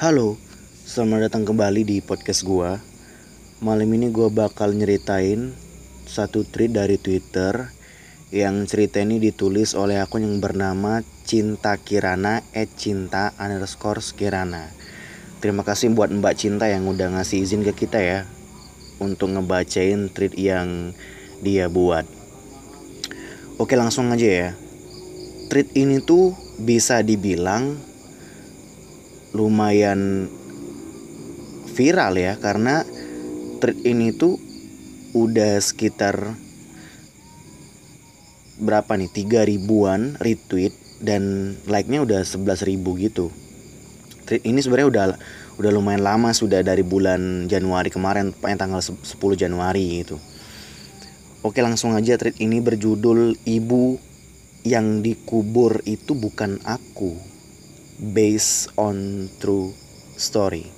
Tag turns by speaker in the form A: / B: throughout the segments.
A: Halo, selamat datang kembali di podcast gua. Malam ini gua bakal nyeritain satu tweet dari Twitter yang cerita ini ditulis oleh akun yang bernama Cinta Kirana at Cinta underscore Kirana. Terima kasih buat Mbak Cinta yang udah ngasih izin ke kita ya untuk ngebacain tweet yang dia buat. Oke langsung aja ya. Tweet ini tuh bisa dibilang lumayan viral ya karena thread ini tuh udah sekitar berapa nih tiga ribuan retweet dan like-nya udah sebelas ribu gitu. Thread ini sebenarnya udah udah lumayan lama sudah dari bulan Januari kemarin tanggal 10 Januari gitu. Oke langsung aja thread ini berjudul Ibu yang dikubur itu bukan aku based on true story.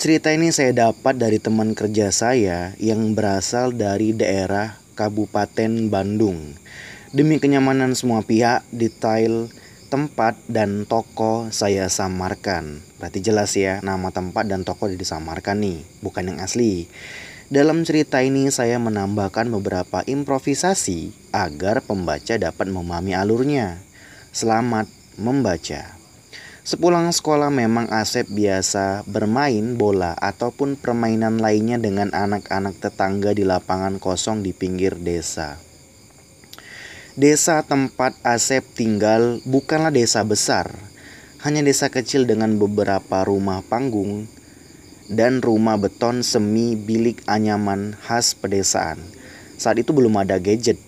A: Cerita ini saya dapat dari teman kerja saya yang berasal dari daerah Kabupaten Bandung. Demi kenyamanan semua pihak, detail tempat dan toko saya samarkan. Berarti jelas ya, nama tempat dan toko disamarkan nih, bukan yang asli. Dalam cerita ini saya menambahkan beberapa improvisasi agar pembaca dapat memahami alurnya. Selamat membaca. Sepulang sekolah memang Asep biasa bermain bola ataupun permainan lainnya dengan anak-anak tetangga di lapangan kosong di pinggir desa. Desa tempat Asep tinggal bukanlah desa besar, hanya desa kecil dengan beberapa rumah panggung dan rumah beton semi bilik anyaman khas pedesaan. Saat itu belum ada gadget,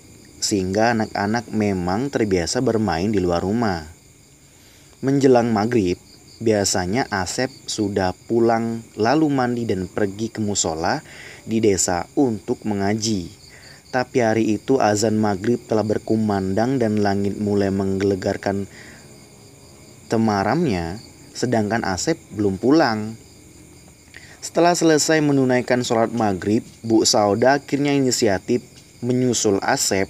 A: sehingga anak-anak memang terbiasa bermain di luar rumah. Menjelang maghrib, biasanya Asep sudah pulang lalu mandi dan pergi ke musola di desa untuk mengaji. Tapi hari itu azan maghrib telah berkumandang dan langit mulai menggelegarkan temaramnya, sedangkan Asep belum pulang. Setelah selesai menunaikan sholat maghrib, Bu Sauda akhirnya inisiatif menyusul Asep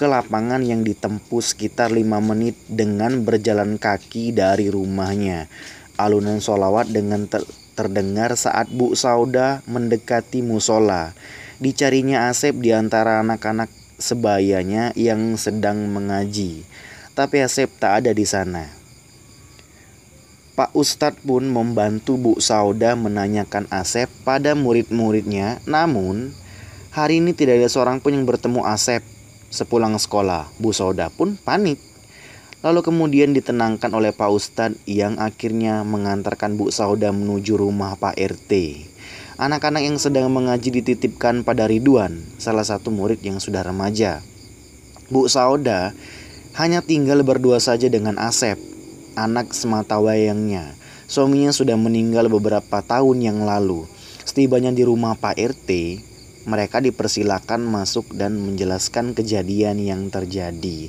A: ke lapangan yang ditempuh sekitar 5 menit dengan berjalan kaki dari rumahnya. Alunan solawat dengan ter terdengar saat Bu Sauda mendekati musola. Dicarinya Asep di antara anak-anak sebayanya yang sedang mengaji. Tapi Asep tak ada di sana. Pak Ustadz pun membantu Bu Sauda menanyakan Asep pada murid-muridnya. Namun, hari ini tidak ada seorang pun yang bertemu Asep Sepulang sekolah, Bu Soda pun panik. Lalu kemudian ditenangkan oleh Pak Ustadz yang akhirnya mengantarkan Bu Sauda menuju rumah Pak RT. Anak-anak yang sedang mengaji dititipkan pada Ridwan, salah satu murid yang sudah remaja. Bu Sauda hanya tinggal berdua saja dengan Asep, anak semata wayangnya. Suaminya sudah meninggal beberapa tahun yang lalu. Setibanya di rumah Pak RT, mereka dipersilakan masuk dan menjelaskan kejadian yang terjadi.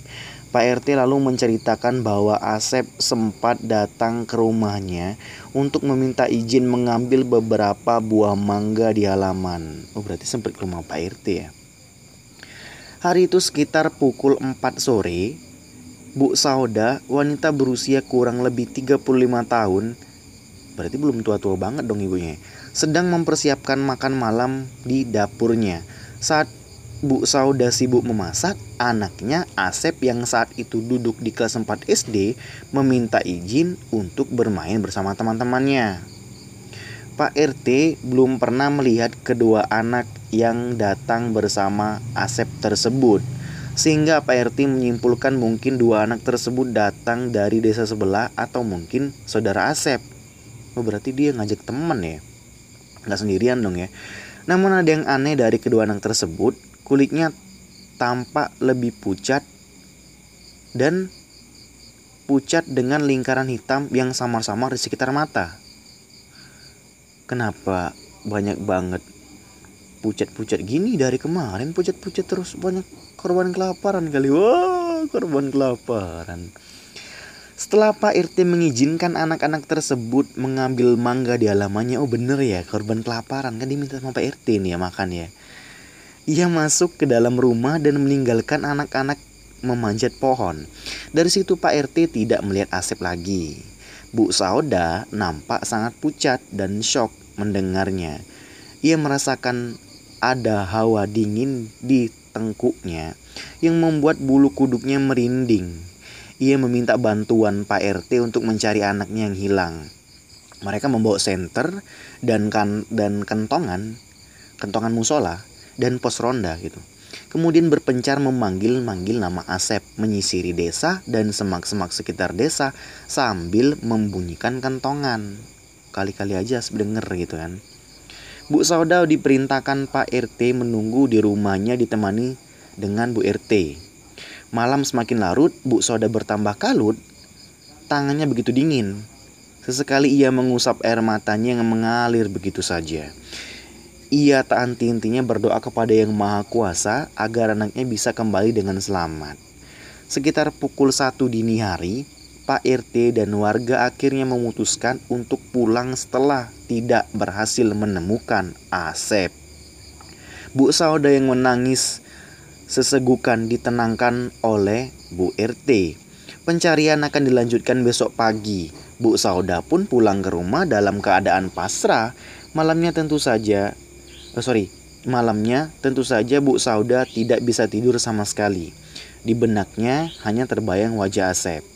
A: Pak RT lalu menceritakan bahwa Asep sempat datang ke rumahnya untuk meminta izin mengambil beberapa buah mangga di halaman. Oh berarti sempat ke rumah Pak RT ya. Hari itu sekitar pukul 4 sore, Bu Sauda, wanita berusia kurang lebih 35 tahun, berarti belum tua-tua banget dong ibunya sedang mempersiapkan makan malam di dapurnya. Saat Bu Sauda sibuk memasak, anaknya Asep yang saat itu duduk di kelas 4 SD meminta izin untuk bermain bersama teman-temannya. Pak RT belum pernah melihat kedua anak yang datang bersama Asep tersebut. Sehingga Pak RT menyimpulkan mungkin dua anak tersebut datang dari desa sebelah atau mungkin saudara Asep. Oh berarti dia ngajak teman ya nggak sendirian dong ya. Namun ada yang aneh dari kedua anak tersebut, kulitnya tampak lebih pucat dan pucat dengan lingkaran hitam yang samar-samar di sekitar mata. Kenapa banyak banget pucat-pucat gini dari kemarin pucat-pucat terus banyak korban kelaparan kali wah korban kelaparan setelah Pak RT mengizinkan anak-anak tersebut mengambil mangga di halamannya, oh bener ya korban kelaparan kan diminta sama Pak RT nih ya makan ya. Ia masuk ke dalam rumah dan meninggalkan anak-anak memanjat pohon. Dari situ Pak RT tidak melihat Asep lagi. Bu Sauda nampak sangat pucat dan shock mendengarnya. Ia merasakan ada hawa dingin di tengkuknya yang membuat bulu kuduknya merinding. Ia meminta bantuan Pak RT untuk mencari anaknya yang hilang. Mereka membawa senter dan kan dan kentongan, kentongan musola dan pos ronda gitu. Kemudian berpencar memanggil-manggil nama Asep, menyisiri desa dan semak-semak sekitar desa sambil membunyikan kentongan. Kali-kali aja denger gitu kan. Bu Sauda diperintahkan Pak RT menunggu di rumahnya ditemani dengan Bu RT. Malam semakin larut, Bu Sauda bertambah kalut. Tangannya begitu dingin. Sesekali ia mengusap air matanya yang mengalir begitu saja. Ia tak henti-hentinya berdoa kepada Yang Maha Kuasa agar anaknya bisa kembali dengan selamat. Sekitar pukul satu dini hari, Pak RT dan warga akhirnya memutuskan untuk pulang setelah tidak berhasil menemukan Asep. Bu Sauda yang menangis sesegukan ditenangkan oleh Bu RT. Pencarian akan dilanjutkan besok pagi. Bu Sauda pun pulang ke rumah dalam keadaan pasrah. Malamnya tentu saja oh sorry, malamnya tentu saja Bu Sauda tidak bisa tidur sama sekali. Di benaknya hanya terbayang wajah Asep.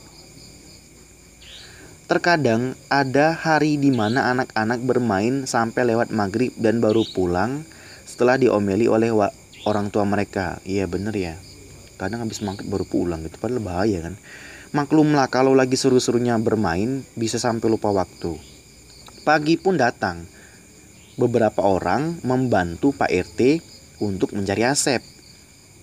A: Terkadang ada hari di mana anak-anak bermain sampai lewat maghrib dan baru pulang setelah diomeli oleh orang tua mereka. Iya bener ya. Kadang habis maghrib baru pulang gitu. Padahal bahaya kan. Maklumlah kalau lagi seru-serunya bermain bisa sampai lupa waktu. Pagi pun datang beberapa orang membantu Pak RT untuk mencari Asep.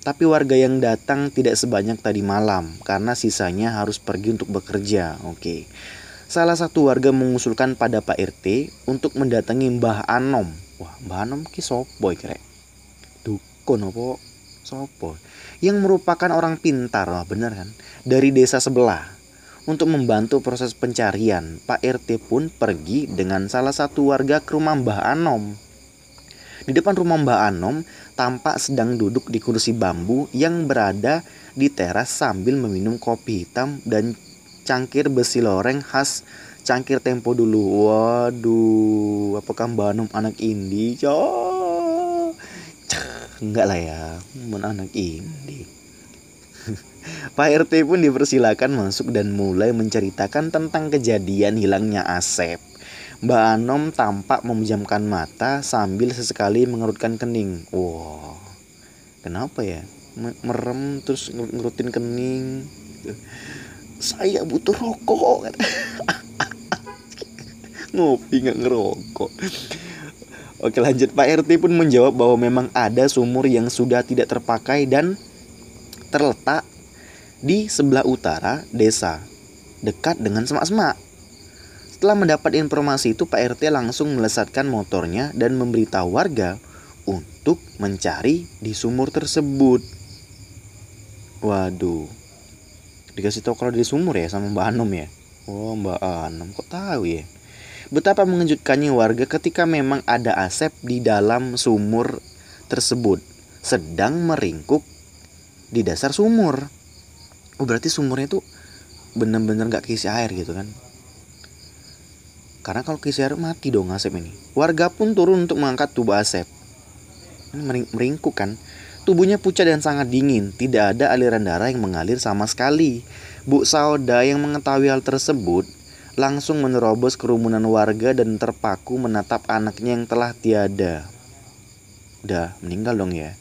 A: Tapi warga yang datang tidak sebanyak tadi malam karena sisanya harus pergi untuk bekerja. Oke. Salah satu warga mengusulkan pada Pak RT untuk mendatangi Mbah Anom. Wah, Mbah Anom ki sopo kira? Dukun apa? Sopo? Yang merupakan orang pintar, wah bener kan? Dari desa sebelah. Untuk membantu proses pencarian, Pak RT pun pergi dengan salah satu warga ke rumah Mbah Anom. Di depan rumah Mbah Anom tampak sedang duduk di kursi bambu yang berada di teras sambil meminum kopi hitam dan cangkir besi loreng khas cangkir tempo dulu. Waduh, apakah Mbah Anom anak indie? Cok. Enggak lah ya, anak indie. Pak RT pun dipersilakan masuk dan mulai menceritakan tentang kejadian hilangnya Asep. Mbak Anom tampak memejamkan mata sambil sesekali mengerutkan kening. Wow, kenapa ya? Merem terus ngerutin kening. Saya butuh rokok. Ngopi nggak ngerokok. Oke lanjut Pak RT pun menjawab bahwa memang ada sumur yang sudah tidak terpakai dan terletak di sebelah utara desa, dekat dengan semak-semak. Setelah mendapat informasi itu, Pak RT langsung melesatkan motornya dan memberitahu warga untuk mencari di sumur tersebut. Waduh, dikasih tahu kalau di sumur ya sama Mbak Anom ya. Oh Mbak Anom kok tahu ya? Betapa mengejutkannya warga ketika memang ada Asep di dalam sumur tersebut sedang meringkuk di dasar sumur. Oh berarti sumurnya tuh bener-bener gak keisi air gitu kan? Karena kalau keisi air mati dong Asep ini. Warga pun turun untuk mengangkat tubuh Asep. Meringkuk kan? Tubuhnya pucat dan sangat dingin. Tidak ada aliran darah yang mengalir sama sekali. Bu Sauda yang mengetahui hal tersebut langsung menerobos kerumunan warga dan terpaku menatap anaknya yang telah tiada. Udah meninggal dong ya.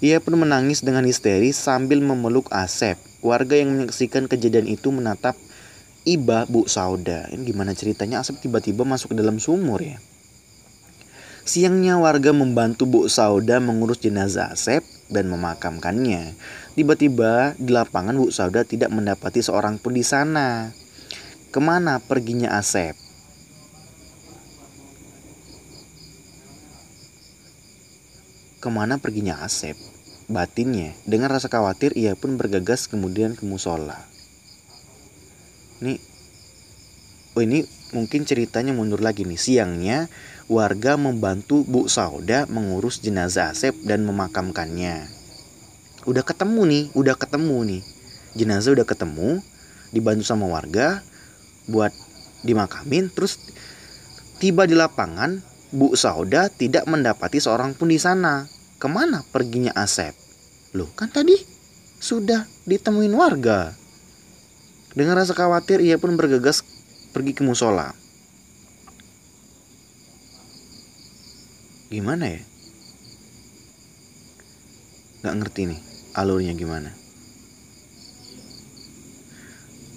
A: Ia pun menangis dengan histeris sambil memeluk Asep. Warga yang menyaksikan kejadian itu menatap Iba Bu Sauda. Ini gimana ceritanya Asep tiba-tiba masuk ke dalam sumur ya? Siangnya warga membantu Bu Sauda mengurus jenazah Asep dan memakamkannya. Tiba-tiba di lapangan Bu Sauda tidak mendapati seorang pun di sana. Ke mana perginya Asep? Ke mana perginya Asep? batinnya. Dengan rasa khawatir, ia pun bergegas kemudian ke musola. Nih, oh ini mungkin ceritanya mundur lagi nih. Siangnya, warga membantu Bu Sauda mengurus jenazah Asep dan memakamkannya. Udah ketemu nih, udah ketemu nih. Jenazah udah ketemu, dibantu sama warga buat dimakamin terus tiba di lapangan Bu Sauda tidak mendapati seorang pun di sana. Ke mana perginya Asep? Loh kan tadi sudah ditemuin warga. Dengan rasa khawatir ia pun bergegas pergi ke musola. Gimana ya? Gak ngerti nih alurnya gimana.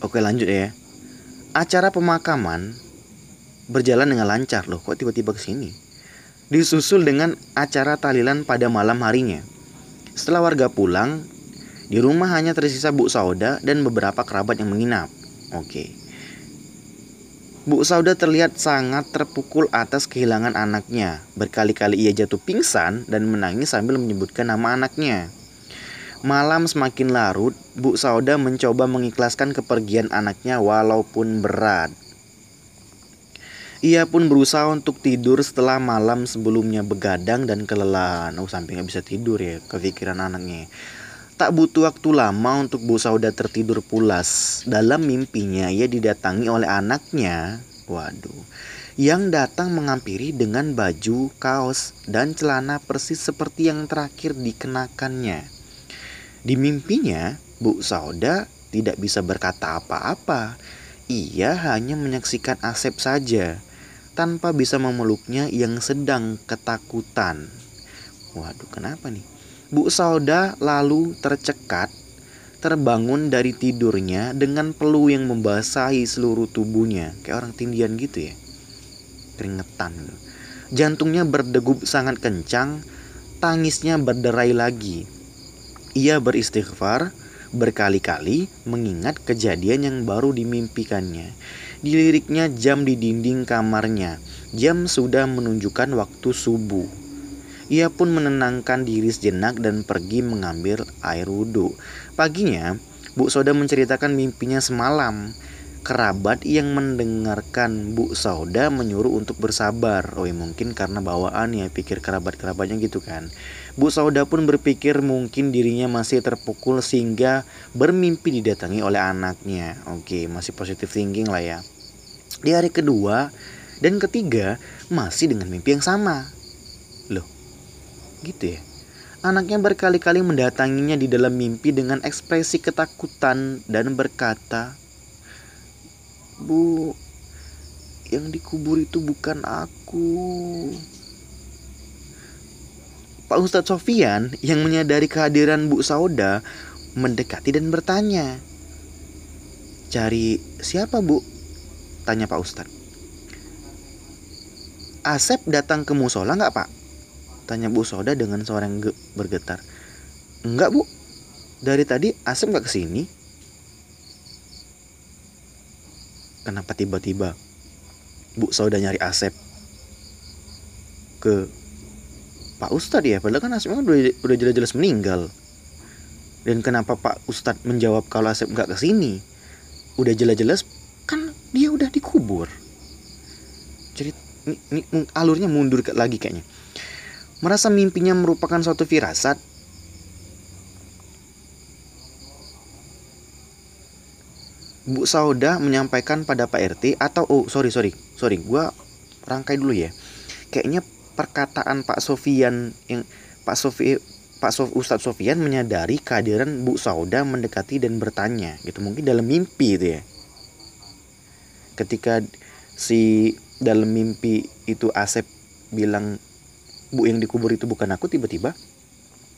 A: Oke lanjut ya. Acara pemakaman berjalan dengan lancar loh. Kok tiba-tiba ke sini? Disusul dengan acara tahlilan pada malam harinya. Setelah warga pulang, di rumah hanya tersisa Bu Sauda dan beberapa kerabat yang menginap. Oke. Bu Sauda terlihat sangat terpukul atas kehilangan anaknya. Berkali-kali ia jatuh pingsan dan menangis sambil menyebutkan nama anaknya. Malam semakin larut, Bu Sauda mencoba mengikhlaskan kepergian anaknya walaupun berat. Ia pun berusaha untuk tidur setelah malam sebelumnya begadang dan kelelahan. Oh sampai nggak bisa tidur ya, kepikiran anaknya. Tak butuh waktu lama untuk Bu Sauda tertidur pulas. Dalam mimpinya ia didatangi oleh anaknya. Waduh. Yang datang mengampiri dengan baju, kaos, dan celana persis seperti yang terakhir dikenakannya. Di mimpinya, Bu Sauda tidak bisa berkata apa-apa. Ia hanya menyaksikan Asep saja, tanpa bisa memeluknya yang sedang ketakutan. Waduh, kenapa nih? Bu Sauda lalu tercekat, terbangun dari tidurnya dengan peluh yang membasahi seluruh tubuhnya, kayak orang tindian gitu ya. Keringetan. Jantungnya berdegup sangat kencang, tangisnya berderai lagi ia beristighfar berkali-kali mengingat kejadian yang baru dimimpikannya. Diliriknya jam di dinding kamarnya. Jam sudah menunjukkan waktu subuh. Ia pun menenangkan diri sejenak dan pergi mengambil air wudhu. Paginya, Bu Soda menceritakan mimpinya semalam. Kerabat yang mendengarkan Bu Sauda menyuruh untuk bersabar. Oh ya mungkin karena bawaan ya pikir kerabat-kerabatnya gitu kan. Bu Sauda pun berpikir mungkin dirinya masih terpukul sehingga bermimpi didatangi oleh anaknya. Oke masih positif thinking lah ya. Di hari kedua dan ketiga masih dengan mimpi yang sama. Loh gitu ya. Anaknya berkali-kali mendatanginya di dalam mimpi dengan ekspresi ketakutan dan berkata, Bu, yang dikubur itu bukan aku. Pak Ustadz Sofian yang menyadari kehadiran Bu Sauda mendekati dan bertanya. Cari siapa bu? Tanya Pak Ustadz. Asep datang ke musola nggak pak? Tanya Bu Sauda dengan suara yang bergetar. Enggak bu, dari tadi Asep nggak ke sini. Kenapa tiba-tiba Bu Sauda nyari Asep ke Pak Ustadz ya? Padahal kan Asep udah, udah jelas-jelas meninggal. Dan kenapa Pak Ustadz menjawab kalau Asep nggak ke sini udah jelas-jelas kan dia udah dikubur. Jadi ini, ini alurnya mundur lagi kayaknya. Merasa mimpinya merupakan suatu firasat Bu Sauda menyampaikan pada Pak RT atau oh sorry sorry sorry gue rangkai dulu ya. Kayaknya perkataan Pak Sofian yang Pak Sofi Pak Sof, Ustadz Sofian menyadari kehadiran Bu Sauda mendekati dan bertanya gitu mungkin dalam mimpi itu ya. Ketika si dalam mimpi itu Asep bilang Bu yang dikubur itu bukan aku tiba-tiba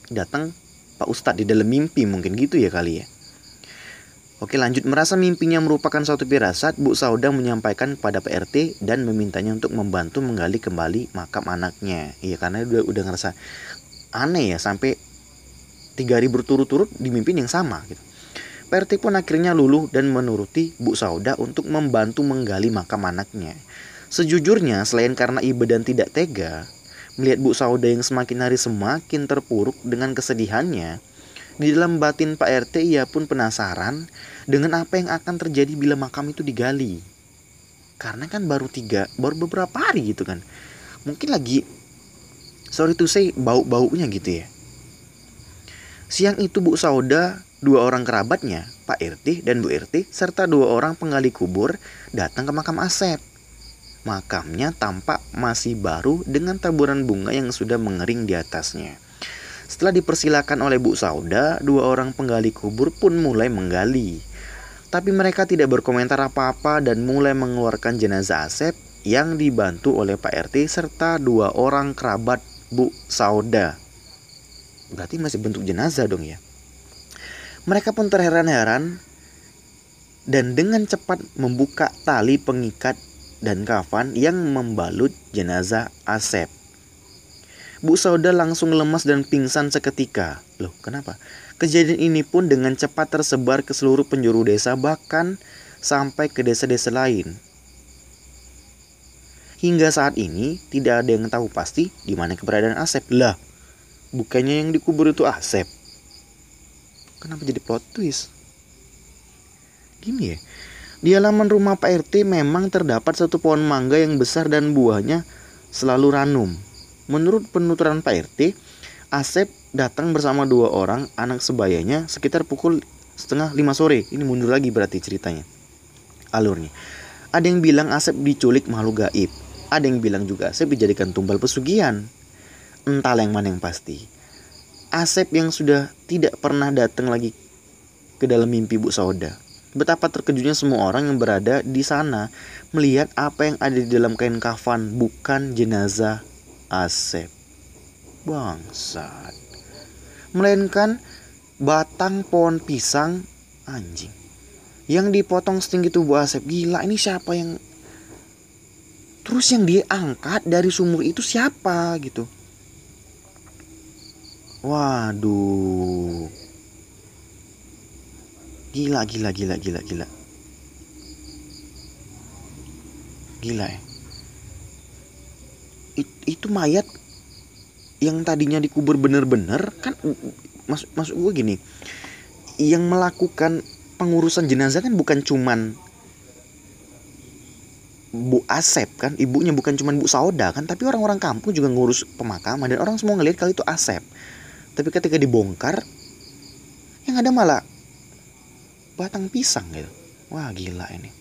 A: datang Pak Ustadz di dalam mimpi mungkin gitu ya kali ya Oke lanjut. Merasa mimpinya merupakan suatu firasat Bu Sauda menyampaikan kepada PRT dan memintanya untuk membantu menggali kembali makam anaknya. Iya karena udah udah ngerasa aneh ya sampai tiga hari berturut-turut di mimpi yang sama gitu. PRT pun akhirnya luluh dan menuruti Bu Sauda untuk membantu menggali makam anaknya. Sejujurnya selain karena iba dan tidak tega Melihat Bu Sauda yang semakin hari semakin terpuruk dengan kesedihannya di dalam batin Pak RT ia pun penasaran dengan apa yang akan terjadi bila makam itu digali. Karena kan baru tiga, baru beberapa hari gitu kan. Mungkin lagi, sorry to say, bau-baunya gitu ya. Siang itu Bu Sauda dua orang kerabatnya, Pak RT dan Bu RT, serta dua orang penggali kubur datang ke makam Asep. Makamnya tampak masih baru dengan taburan bunga yang sudah mengering di atasnya. Setelah dipersilakan oleh Bu Sauda, dua orang penggali kubur pun mulai menggali. Tapi mereka tidak berkomentar apa-apa dan mulai mengeluarkan jenazah Asep yang dibantu oleh Pak RT serta dua orang kerabat Bu Sauda. Berarti masih bentuk jenazah dong ya. Mereka pun terheran-heran dan dengan cepat membuka tali pengikat dan kafan yang membalut jenazah Asep. Bu Sauda langsung lemas dan pingsan seketika. Loh, kenapa? Kejadian ini pun dengan cepat tersebar ke seluruh penjuru desa bahkan sampai ke desa-desa lain. Hingga saat ini tidak ada yang tahu pasti di mana keberadaan Asep. Lah, bukannya yang dikubur itu Asep? Kenapa jadi plot twist? Gini ya, di halaman rumah Pak RT memang terdapat satu pohon mangga yang besar dan buahnya selalu ranum. Menurut penuturan Pak RT, Asep datang bersama dua orang anak sebayanya sekitar pukul setengah lima sore. Ini mundur lagi berarti ceritanya. Alurnya. Ada yang bilang Asep diculik makhluk gaib. Ada yang bilang juga Asep dijadikan tumbal pesugihan. Entah yang mana yang pasti. Asep yang sudah tidak pernah datang lagi ke dalam mimpi Bu Sauda. Betapa terkejutnya semua orang yang berada di sana melihat apa yang ada di dalam kain kafan bukan jenazah Asep. Bangsat. Melainkan batang pohon pisang anjing. Yang dipotong setinggi tubuh Asep. Gila ini siapa yang Terus yang diangkat dari sumur itu siapa gitu Waduh. Gila, gila, gila, gila, gila. Gila ya. It, itu mayat yang tadinya dikubur bener-bener kan masuk masuk gue gini. Yang melakukan pengurusan jenazah kan bukan cuman Bu Asep kan ibunya bukan cuman Bu Sauda kan tapi orang-orang kampung juga ngurus pemakaman dan orang semua ngelihat kali itu Asep. Tapi ketika dibongkar yang ada malah batang pisang gitu. Wah gila ini.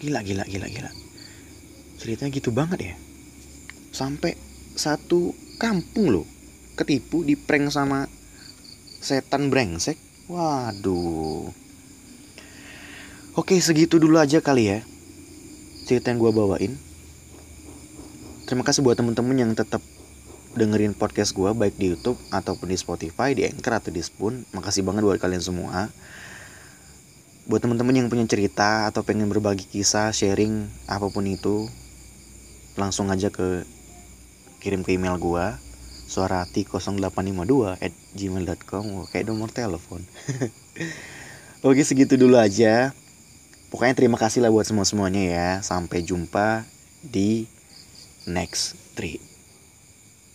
A: Gila gila gila gila ceritanya gitu banget ya sampai satu kampung loh ketipu di prank sama setan brengsek waduh oke segitu dulu aja kali ya cerita yang gue bawain terima kasih buat temen-temen yang tetap dengerin podcast gue baik di YouTube ataupun di Spotify, di Anchor atau di Spoon. Makasih banget buat kalian semua. Buat teman-teman yang punya cerita atau pengen berbagi kisah, sharing apa pun itu, langsung aja ke kirim ke email gue suarati0852 at gmail.com kayak nomor telepon. Oke segitu dulu aja. Pokoknya terima kasih lah buat semua semuanya ya. Sampai jumpa di next trip